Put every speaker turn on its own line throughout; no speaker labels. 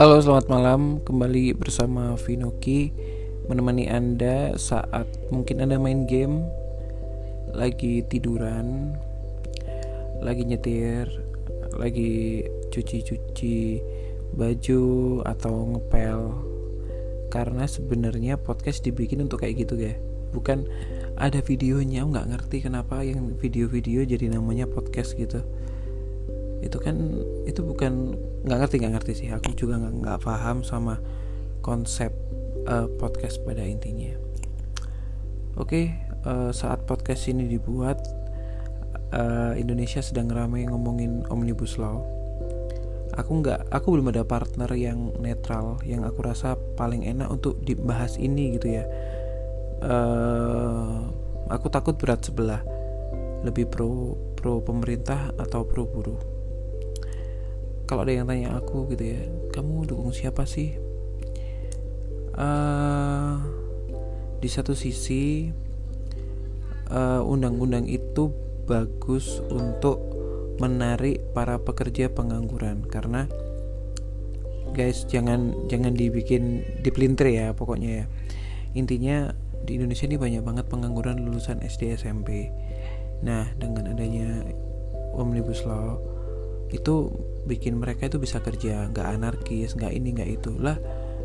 Halo, selamat malam. Kembali bersama Vinoki menemani Anda saat mungkin Anda main game, lagi tiduran, lagi nyetir, lagi cuci-cuci baju atau ngepel. Karena sebenarnya podcast dibikin untuk kayak gitu ya. Bukan ada videonya, nggak ngerti kenapa yang video-video jadi namanya podcast gitu itu kan itu bukan nggak ngerti nggak ngerti sih. Aku juga nggak paham sama konsep uh, podcast pada intinya. Oke okay, uh, saat podcast ini dibuat uh, Indonesia sedang ramai ngomongin omnibus law. Aku nggak aku belum ada partner yang netral yang aku rasa paling enak untuk dibahas ini gitu ya. Uh, aku takut berat sebelah. Lebih pro pro pemerintah atau pro buruh kalau ada yang tanya aku gitu ya kamu dukung siapa sih? Uh, di satu sisi undang undang-undang itu bagus untuk menarik para pekerja pengangguran karena guys jangan jangan dibikin dipelintir ya pokoknya ya. Intinya di Indonesia ini banyak banget pengangguran lulusan SD SMP nah dengan adanya omnibus law itu bikin mereka itu bisa kerja nggak anarkis nggak ini nggak itu. Lah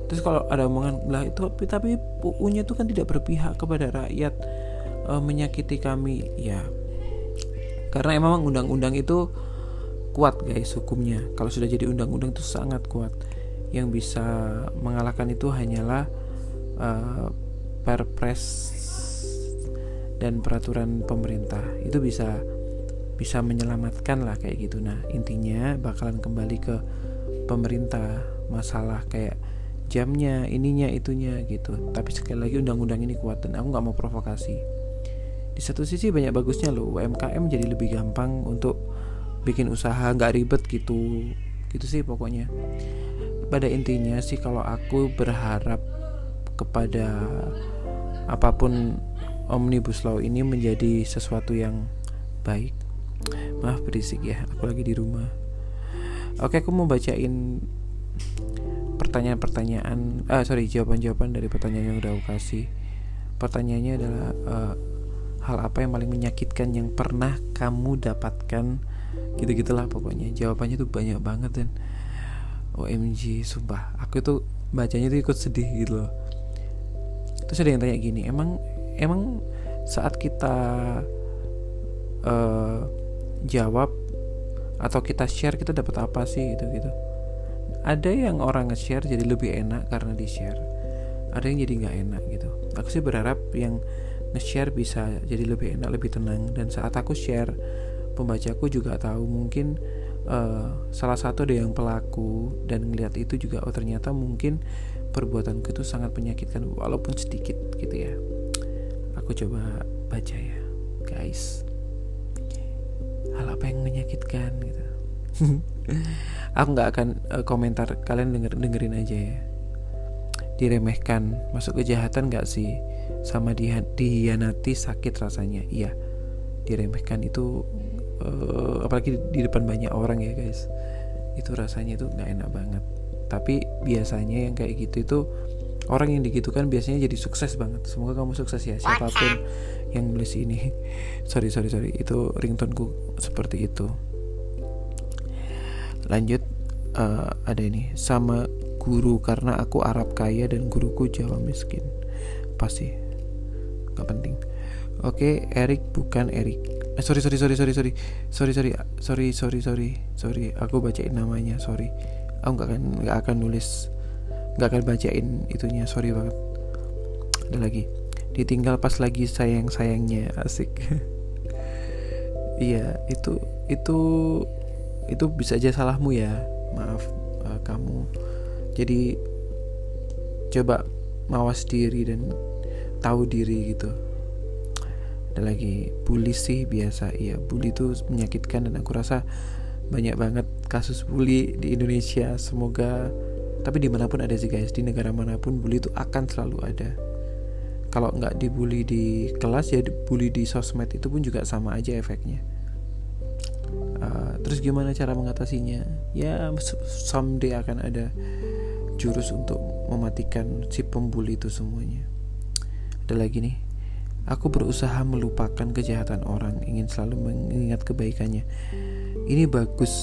terus kalau ada omongan lah itu tapi UU-nya itu kan tidak berpihak kepada rakyat e, menyakiti kami. Ya karena emang undang-undang itu kuat guys hukumnya. Kalau sudah jadi undang-undang itu sangat kuat. Yang bisa mengalahkan itu hanyalah e, perpres dan peraturan pemerintah. Itu bisa bisa menyelamatkan lah kayak gitu. Nah intinya bakalan kembali ke pemerintah masalah kayak jamnya ininya itunya gitu. Tapi sekali lagi undang-undang ini kuat dan aku nggak mau provokasi. Di satu sisi banyak bagusnya loh UMKM jadi lebih gampang untuk bikin usaha nggak ribet gitu. Gitu sih pokoknya. Pada intinya sih kalau aku berharap kepada apa pun omnibus law ini menjadi sesuatu yang baik maaf berisik ya aku lagi di rumah. Oke aku mau bacain pertanyaan-pertanyaan ah sorry jawaban-jawaban dari pertanyaan yang udah aku kasih. Pertanyaannya adalah uh, hal apa yang paling menyakitkan yang pernah kamu dapatkan? Gitu gitulah pokoknya jawabannya tuh banyak banget dan OMG sumpah aku tuh bacanya tuh ikut sedih gitu loh. Terus ada yang tanya gini emang emang saat kita uh, jawab atau kita share kita dapat apa sih gitu gitu. Ada yang orang nge-share jadi lebih enak karena di share ada yang jadi nggak enak gitu. Aku sih berharap yang nge-share bisa jadi lebih enak lebih tenang. Dan saat aku share pembacaku juga tahu mungkin uh, salah satu ada yang pelaku dan ngelihat itu juga oh ternyata mungkin perbuatanku itu sangat menyakitkan walaupun sedikit gitu ya. Aku coba baca ya guys hal apa yang menyakitkan gitu. Aku nggak akan uh, komentar. Kalian denger dengerin aja ya. Diremehkan. Masuk kejahatan nggak sih? Sama di dihianati sakit rasanya. Iya. Diremehkan itu uh, apalagi di depan banyak orang ya guys. Itu rasanya itu nggak enak banget. Tapi biasanya yang kayak gitu itu orang yang digitukan biasanya jadi sukses banget. Semoga kamu sukses ya siapa pun yang nulis ini. Sorry sorry sorry. Itu ringtoneku seperti itu. Lanjut uh, ada ini. Sama guru karena aku Arab kaya dan guruku Jawa miskin. Pasti. Nggak penting. Oke okay, Erik bukan Erik eh, sorry sorry sorry sorry sorry. Sorry sorry sorry sorry sorry. Sorry aku bacain namanya. Sorry. Aku nggak akan nggak akan nulis nggak akan bacain itunya sorry banget. Ada lagi. Ditinggal pas lagi sayang sayangnya asik. Iya itu itu itu bisa aja salahmu ya. Maaf uh, kamu. Jadi coba mawas diri dan tahu diri gitu. Ada lagi. Bully sih biasa. Iya bully itu menyakitkan dan aku rasa banyak banget kasus bully di Indonesia. Semoga tapi di mana pun ada sih guys di negara mana pun bully itu akan selalu ada. Kalau nggak dibully di kelas ya dibully di sosmed itu pun juga sama aja efeknya. Uh, terus gimana cara mengatasinya? Ya someday akan ada jurus untuk mematikan si pembuli itu semuanya. Ada lagi nih. Aku berusaha melupakan kejahatan orang, ingin selalu mengingat kebaikannya. Ini bagus.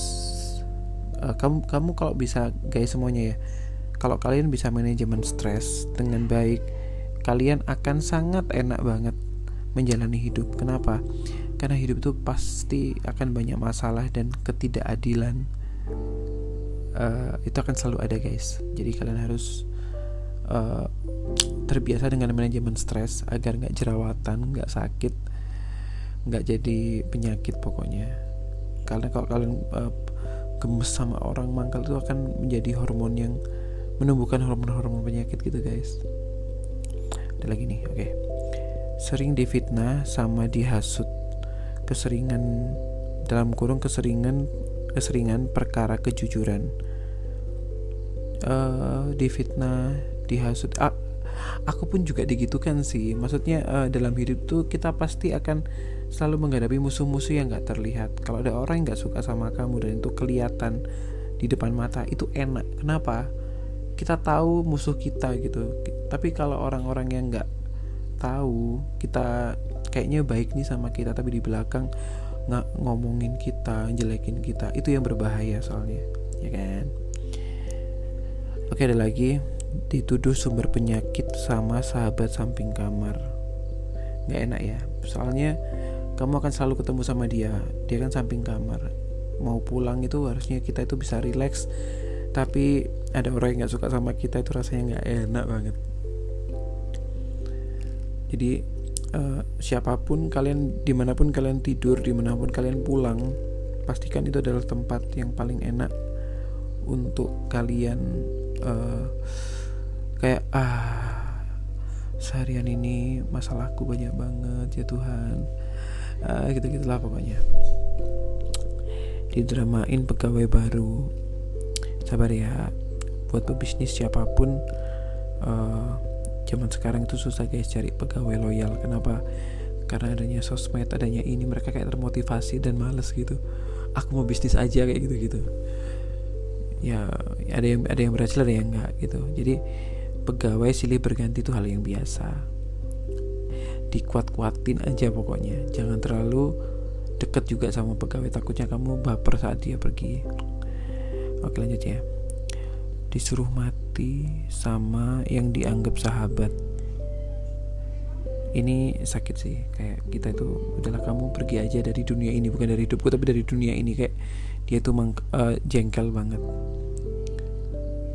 Uh, kamu kamu kalau bisa guys semuanya ya. Kalau kalian bisa manajemen stres dengan baik, kalian akan sangat enak banget menjalani hidup. Kenapa? Karena hidup itu pasti akan banyak masalah dan ketidakadilan. Uh, itu akan selalu ada guys. Jadi kalian harus uh, terbiasa dengan manajemen stres agar nggak jerawatan nggak sakit nggak jadi penyakit pokoknya karena kalau kalian uh, gemes sama orang mangkal itu akan menjadi hormon yang menumbuhkan hormon-hormon penyakit gitu guys. Ada lagi nih oke. Okay. sering difitnah sama dihasut keseringan dalam kurung keseringan keseringan perkara kejujuran. Uh, difitnah dihasut. Ah, aku pun juga digitukan sih. Maksudnya uh, dalam hidup tuh kita pasti akan selalu menghadapi musuh-musuh yang gak terlihat. Kalau ada orang yang gak suka sama kamu dan itu kelihatan di depan mata itu enak. Kenapa? Kita tahu musuh kita gitu. Tapi kalau orang-orang yang gak tahu kita kayaknya baik nih sama kita tapi di belakang nggak ngomongin kita jelekin kita itu yang berbahaya soalnya ya kan? Oke ada lagi. Dituduh sumber penyakit sama sahabat samping kamar. Nggak enak ya. Soalnya kamu akan selalu ketemu sama dia. Dia kan samping kamar. Mau pulang itu harusnya kita itu bisa relax. Tapi ada orang yang nggak suka sama kita itu rasanya nggak enak banget. Jadi uh, siapa pun kalian di mana pun kalian tidur di mana pun kalian pulang pastikan itu adalah tempat yang paling enak untuk kalian uh, kayak ah seharian ini masalahku banyak banget ya Tuhan ah, gitu gitulah pokoknya. Didramain pegawai baru. Sabar ya buat pebisnis siapa pun uh, zaman sekarang itu susah guys cari pegawai loyal. Kenapa? Karena adanya sosmed adanya ini mereka kayak termotivasi dan males gitu. Aku mau bisnis aja kayak gitu gitu ya ada yang ada yang berhasil ada yang enggak gitu. Jadi pegawai silih berganti itu hal yang biasa dikuat-kuatin aja pokoknya. Jangan terlalu deket juga sama pegawai. Takutnya kamu baper saat dia pergi. Oke lanjut ya. Disuruh mati sama yang dianggap sahabat. Ini sakit sih. Kayak kita itu adalah kamu pergi aja dari dunia ini. Bukan dari hidupku tapi dari dunia ini. Kayak dia tuh uh, jengkel banget.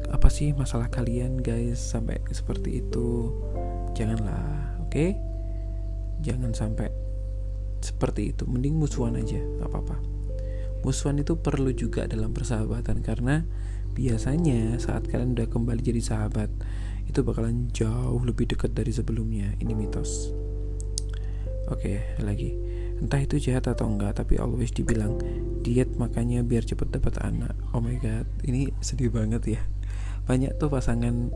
Apa sih masalah kalian guys sampai seperti itu? Janganlah oke? okay? Jangan sampai seperti itu. Mending musuhan aja nggak apa-apa. Musuhan itu perlu juga dalam persahabatan karena biasanya saat kalian udah kembali jadi sahabat itu bakalan jauh lebih dekat dari sebelumnya. Ini mitos. Oke lagi. Entah itu jahat atau enggak tapi always dibilang diet makanya biar cepet dapat anak. Oh my god ini sedih banget ya. Banyak tuh pasangan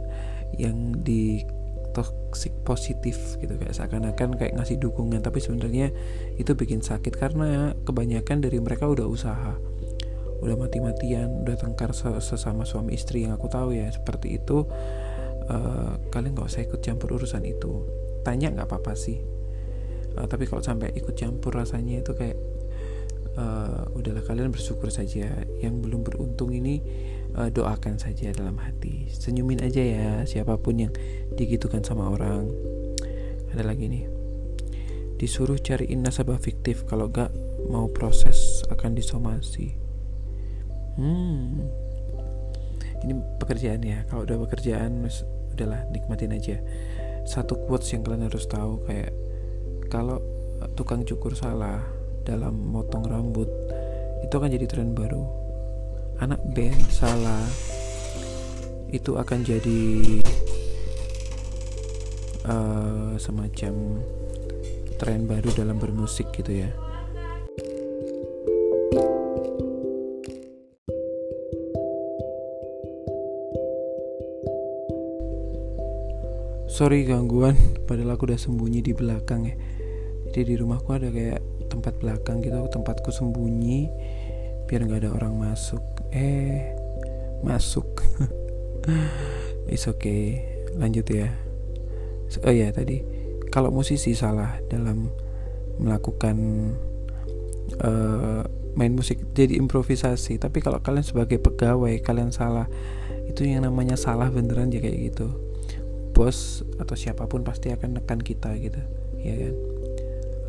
yang di toxic positif gitu kayak seakan-akan kayak ngasih dukungan tapi sebenarnya itu bikin sakit karena kebanyakan dari mereka udah usaha udah mati-matian udah tengkar sesama suami istri yang aku tahu ya seperti itu uh, kalian nggak usah ikut campur urusan itu. Tanya nggak apa-apa sih. Uh, tapi kalau sampai ikut campur rasanya itu kayak uh, udahlah kalian bersyukur saja. Yang belum beruntung ini uh, doakan saja dalam hati. Senyumin aja ya siapa pun yang digitukan sama orang. Ada lagi nih. Disuruh cariin nasabah fiktif kalau gak mau proses akan disomasi. Hmm. Ini pekerjaan ya kalau udah pekerjaan udahlah nikmatin aja. Satu quotes yang kalian harus tahu kayak kalau tukang cukur salah dalam motong rambut itu akan jadi tren baru anak band salah itu akan jadi uh, semacam tren baru dalam bermusik gitu ya. Sorry gangguan padahal aku udah sembunyi di belakang ya. Jadi di rumahku ada kayak tempat belakang gitu tempatku sembunyi biar nggak ada orang masuk eh masuk. Is okay. Lanjut ya. Oh ya tadi. Kalau musisi salah dalam melakukan uh, main musik jadi improvisasi. Tapi kalau kalian sebagai pegawai kalian salah itu yang namanya salah beneran ya kayak gitu. Bos atau siapa pun pasti akan nekan kita gitu ya kan?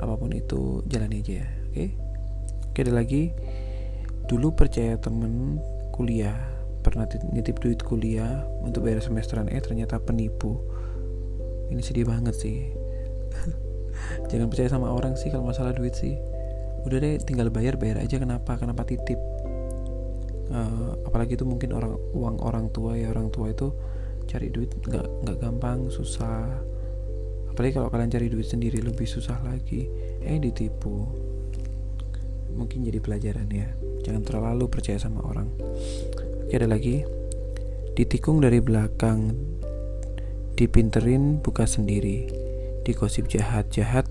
Apa pun itu jalani aja ya oke? Okay? oke ada lagi dulu percaya temen kuliah pernah nitip duit kuliah untuk bayar semesteran. Eh ternyata penipu. Ini sedih banget sih. Jangan percaya sama orang sih kalau masalah duit sih. Udah deh tinggal bayar bayar aja. Kenapa? Kenapa titip? Uh, apalagi itu mungkin orang uang orang tua ya. Orang tua itu cari duit nggak nggak gampang susah. Apalagi kalau kalian cari duit sendiri lebih susah lagi. Eh ditipu mungkin jadi pelajaran ya. Jangan terlalu percaya sama orang. Oke ada lagi. Ditikung dari belakang dipinterin buka sendiri. Dikosip jahat-jahat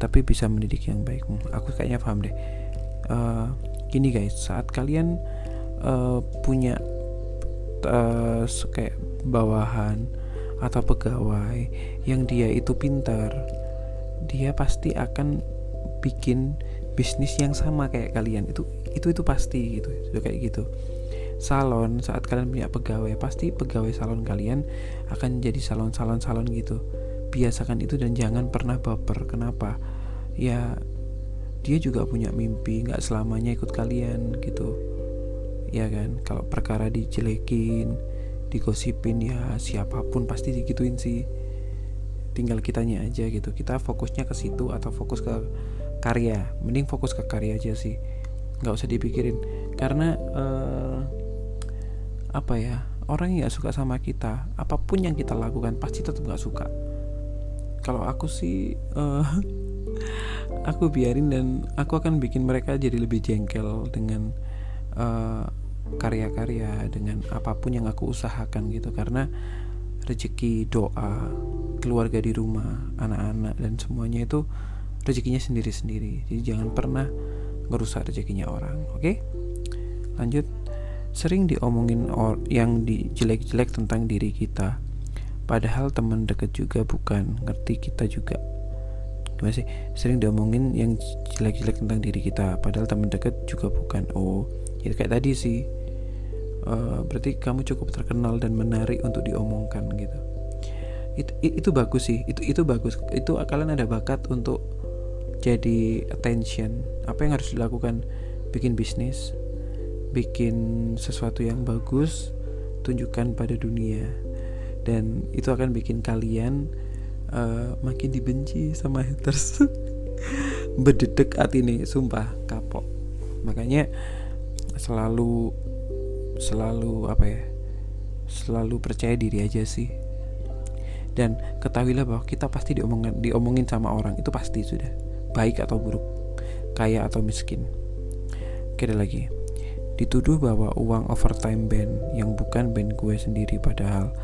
tapi bisa mendidik yang baik. Hmm, aku kayaknya paham deh. Uh, gini guys saat kalian uh, punya uh, kayak bawahan atau pegawai yang dia itu pintar dia pasti akan bikin bisnis yang sama kayak kalian. Itu itu itu pasti gitu sudah kayak gitu. Salon saat kalian punya pegawai pasti pegawai salon kalian akan jadi salon salon salon gitu. Biasakan itu dan jangan pernah baper. Kenapa? Ya dia juga punya mimpi nggak selamanya ikut kalian gitu. Ya kan? Kalau perkara dijelekin digosipin ya siapa pun pasti digituin sih. Tinggal kitanya aja gitu. Kita fokusnya ke situ atau fokus ke karya. Mending fokus ke karya aja sih. Nggak usah dipikirin. Karena uh, apa ya orang yang nggak suka sama kita apa pun yang kita lakukan pasti tetap nggak suka. Kalau aku sih uh, aku biarin dan aku akan bikin mereka jadi lebih jengkel dengan eh, karya-karya dengan apa pun yang aku usahakan gitu. Karena rezeki doa keluarga di rumah anak-anak dan semuanya itu rezekinya sendiri-sendiri. Jadi jangan pernah ngerusak rezekinya orang oke? Okay? lanjut. Sering diomongin or yang dijelek-jelek tentang diri kita. Padahal teman dekat juga bukan ngerti kita juga. Gimana sih? Sering diomongin yang jelek-jelek tentang diri kita padahal teman dekat juga bukan. Oh ya kayak tadi sih. Uh, berarti kamu cukup terkenal dan menarik untuk diomongkan gitu. Itu itu bagus sih. Itu itu bagus. Itu kalian ada bakat untuk jadi attention. Apa yang harus dilakukan? Bikin bisnis bikin sesuatu yang bagus tunjukkan pada dunia. Dan itu akan bikin kalian uh, makin dibenci sama haters. Berdedek hati nih sumpah kapok. Makanya selalu selalu apa ya selalu percaya diri aja sih. Dan ketahuilah bahwa kita pasti diomongin diomongin sama orang itu pasti sudah baik atau buruk kaya atau miskin. Oke lagi. Dituduh bahwa uang overtime band yang bukan band gue sendiri padahal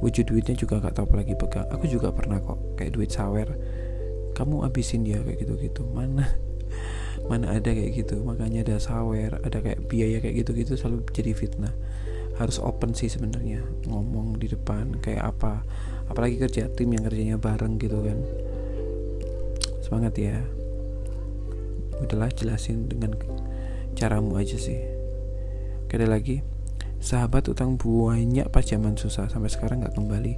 wujud duitnya juga gak tahu apalagi pegang. Aku juga pernah kok kayak duit sawer. Kamu abisin dia kayak gitu-gitu. Mana mana ada kayak gitu. Makanya ada sawer ada kayak biaya kayak gitu-gitu selalu jadi fitnah. Harus open sih sebenarnya ngomong di depan kayak apa. Apalagi kerja tim yang kerjanya bareng gitu kan semangat ya. Udahlah jelasin dengan caramu aja sih. Oke, lagi. Sahabat utang banyak pas zaman susah. Sampai sekarang nggak kembali.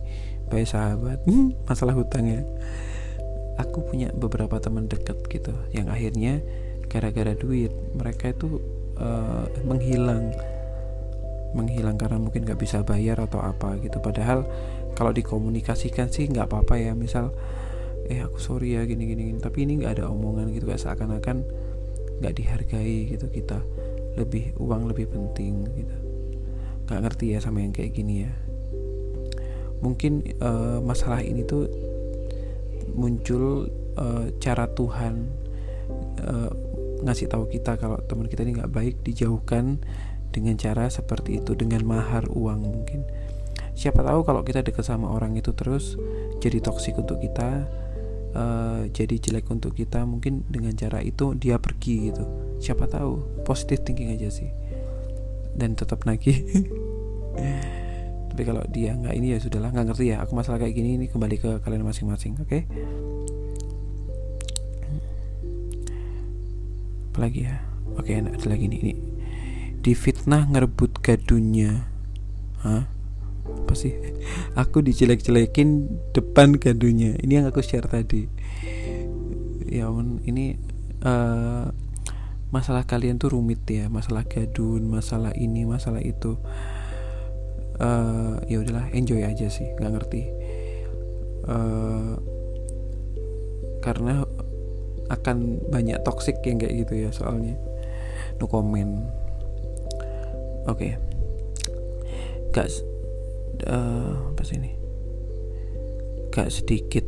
Baik sahabat. Hmm, masalah hutang ya. Aku punya beberapa teman deket gitu. Yang akhirnya gara-gara duit mereka itu uh, menghilang. Menghilang karena mungkin nggak bisa bayar atau apa gitu. Padahal kalau dikomunikasikan sih nggak apa-apa ya. Misal eh aku sorry ya gini gini, gini. tapi ini nggak ada omongan gitu kayak seakan-akan nggak dihargai gitu kita. Lebih uang lebih penting gitu. Nggak ngerti ya sama yang kayak gini ya. Mungkin uh, masalah ini tuh muncul uh, cara Tuhan uh, ngasih tahu kita kalau teman kita ini nggak baik dijauhkan dengan cara seperti itu dengan mahar uang mungkin. Siapa tahu kalau kita dekat sama orang itu terus jadi toksik untuk kita uh, jadi jelek untuk kita mungkin dengan cara itu dia pergi gitu. Siapa tahu positif thinking aja sih. Dan tetap nagih. Tapi kalau dia nggak ini ya sudahlah nggak ngerti ya. Aku masalah kayak gini ini kembali ke kalian masing-masing oke? Okay? apalagi ya? Oke okay, ada lagi nih ini. Difitnah ngerebut gadunya Hah? Apa sih? Aku dijelek-jelekin depan gadunya ini yang aku share tadi. Ya ini uh, masalah kalian tuh rumit ya. Masalah gadun masalah ini masalah itu. Uh, ya udahlah enjoy aja sih. Nggak ngerti. Uh, karena akan banyak toxic yang kayak gitu ya soalnya. No comment. Oke. Okay. gak uh, apa sih ini? Gak sedikit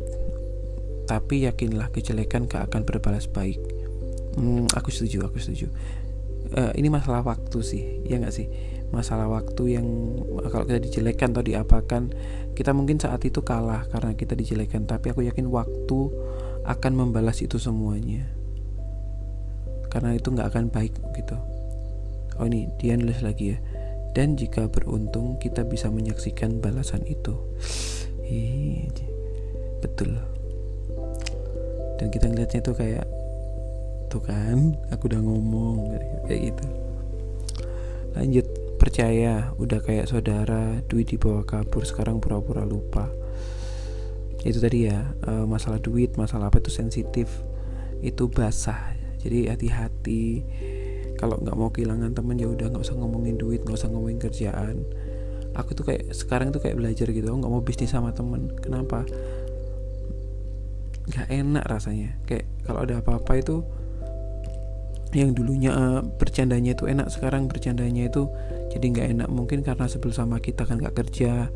tapi yakinlah kejelekan gak akan berbalas baik. Hmm, aku setuju aku setuju. Uh, ini masalah waktu sih ya nggak sih? Masalah waktu yang kalau kita dijelekan atau diapakan kita mungkin saat itu kalah karena kita dijelekan tapi aku yakin waktu akan membalas itu semuanya. Karena itu nggak akan baik gitu. Oh ini dia nulis lagi ya dan jika beruntung kita bisa menyaksikan balasan itu. Betul. Dan kita ngeliatnya tuh kayak tuh kan aku udah ngomong kayak gitu. Lanjut percaya udah kayak saudara duit dibawa kabur sekarang pura-pura lupa. Itu tadi ya eh, masalah duit masalah apa itu sensitif. Itu basah. Jadi hati-hati kalau nggak mau kehilangan teman ya udah nggak usah ngomongin duit nggak usah ngomongin kerjaan. Aku tuh kayak sekarang tuh kayak belajar gitu nggak mau bisnis sama temen. Kenapa? Nggak enak rasanya. Kayak kalau ada apa-apa itu yang dulunya uh, bercandanya itu enak sekarang bercandanya itu jadi nggak enak. Mungkin karena sebel sama kita kan nggak kerja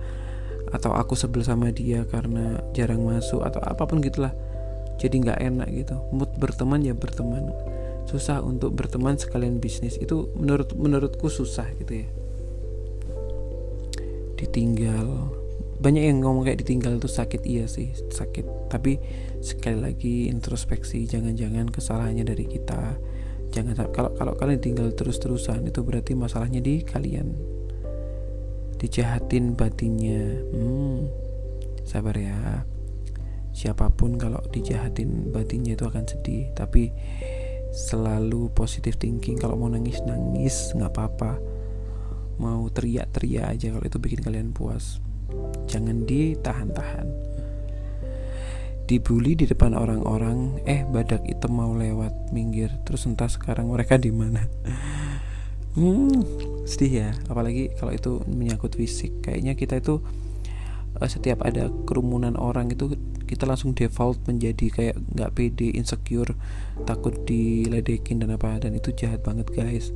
atau aku sebel sama dia karena jarang masuk atau apa pun gitulah. Jadi nggak enak gitu. Mood berteman ya berteman susah untuk berteman sekalian bisnis itu menurut menurutku susah gitu ya. Ditinggal banyak yang ngomong kayak ditinggal itu sakit iya sih sakit. Tapi sekali lagi introspeksi jangan-jangan kesalahannya dari kita. Jangan kalau kalau kalian tinggal terus-terusan itu berarti masalahnya di kalian. Dijahatin batinnya. Hmm, sabar ya. Siapa pun kalau dijahatin batinnya itu akan sedih. Tapi selalu positif thinking. Kalau mau nangis nangis nggak apa-apa. Mau teriak-teriak aja kalau itu bikin kalian puas. Jangan ditahan-tahan. Dibully di depan orang-orang eh badak hitam mau lewat minggir. Terus entah sekarang mereka di mana. Hmm sedih ya. Apalagi kalau itu menyangkut fisik. Kayaknya kita itu uh, setiap ada kerumunan orang itu kita langsung default menjadi kayak nggak pede insecure takut diledekin dan apa dan itu jahat banget guys.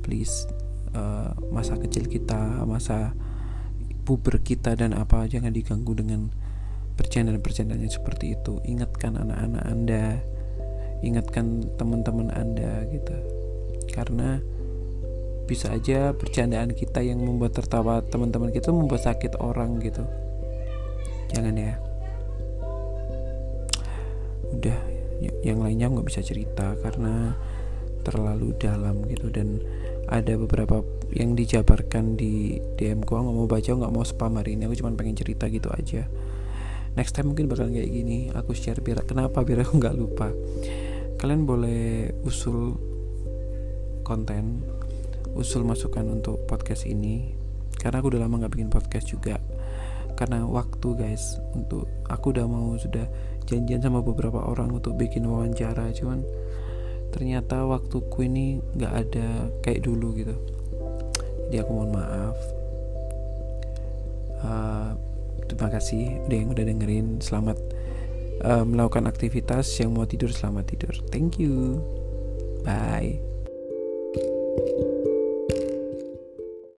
Please uh, masa kecil kita masa puber kita dan apa jangan diganggu dengan percandaan-percandaan seperti itu. Ingatkan anak-anak anda ingatkan teman-teman anda gitu. Karena bisa aja percandaan kita yang membuat tertawa teman-teman kita membuat sakit orang gitu. Jangan ya udah yang lainnya nggak bisa cerita karena terlalu dalam gitu. Dan ada beberapa yang dijabarkan di DM gua nggak mau baca nggak mau spam hari ini aku cuma pengen cerita gitu aja. Next time mungkin bakal kayak gini aku share biar kenapa? Biar aku nggak lupa. Kalian boleh usul konten usul masukan untuk podcast ini karena aku udah lama nggak bikin podcast juga karena waktu guys. Untuk aku udah mau sudah janjian sama beberapa orang untuk bikin wawancara cuman ternyata waktuku ini nggak ada kayak dulu gitu. Jadi aku mohon maaf. Uh, terima kasih udah yang udah dengerin. Selamat uh, melakukan aktivitas yang mau tidur selamat tidur. Thank you. Bye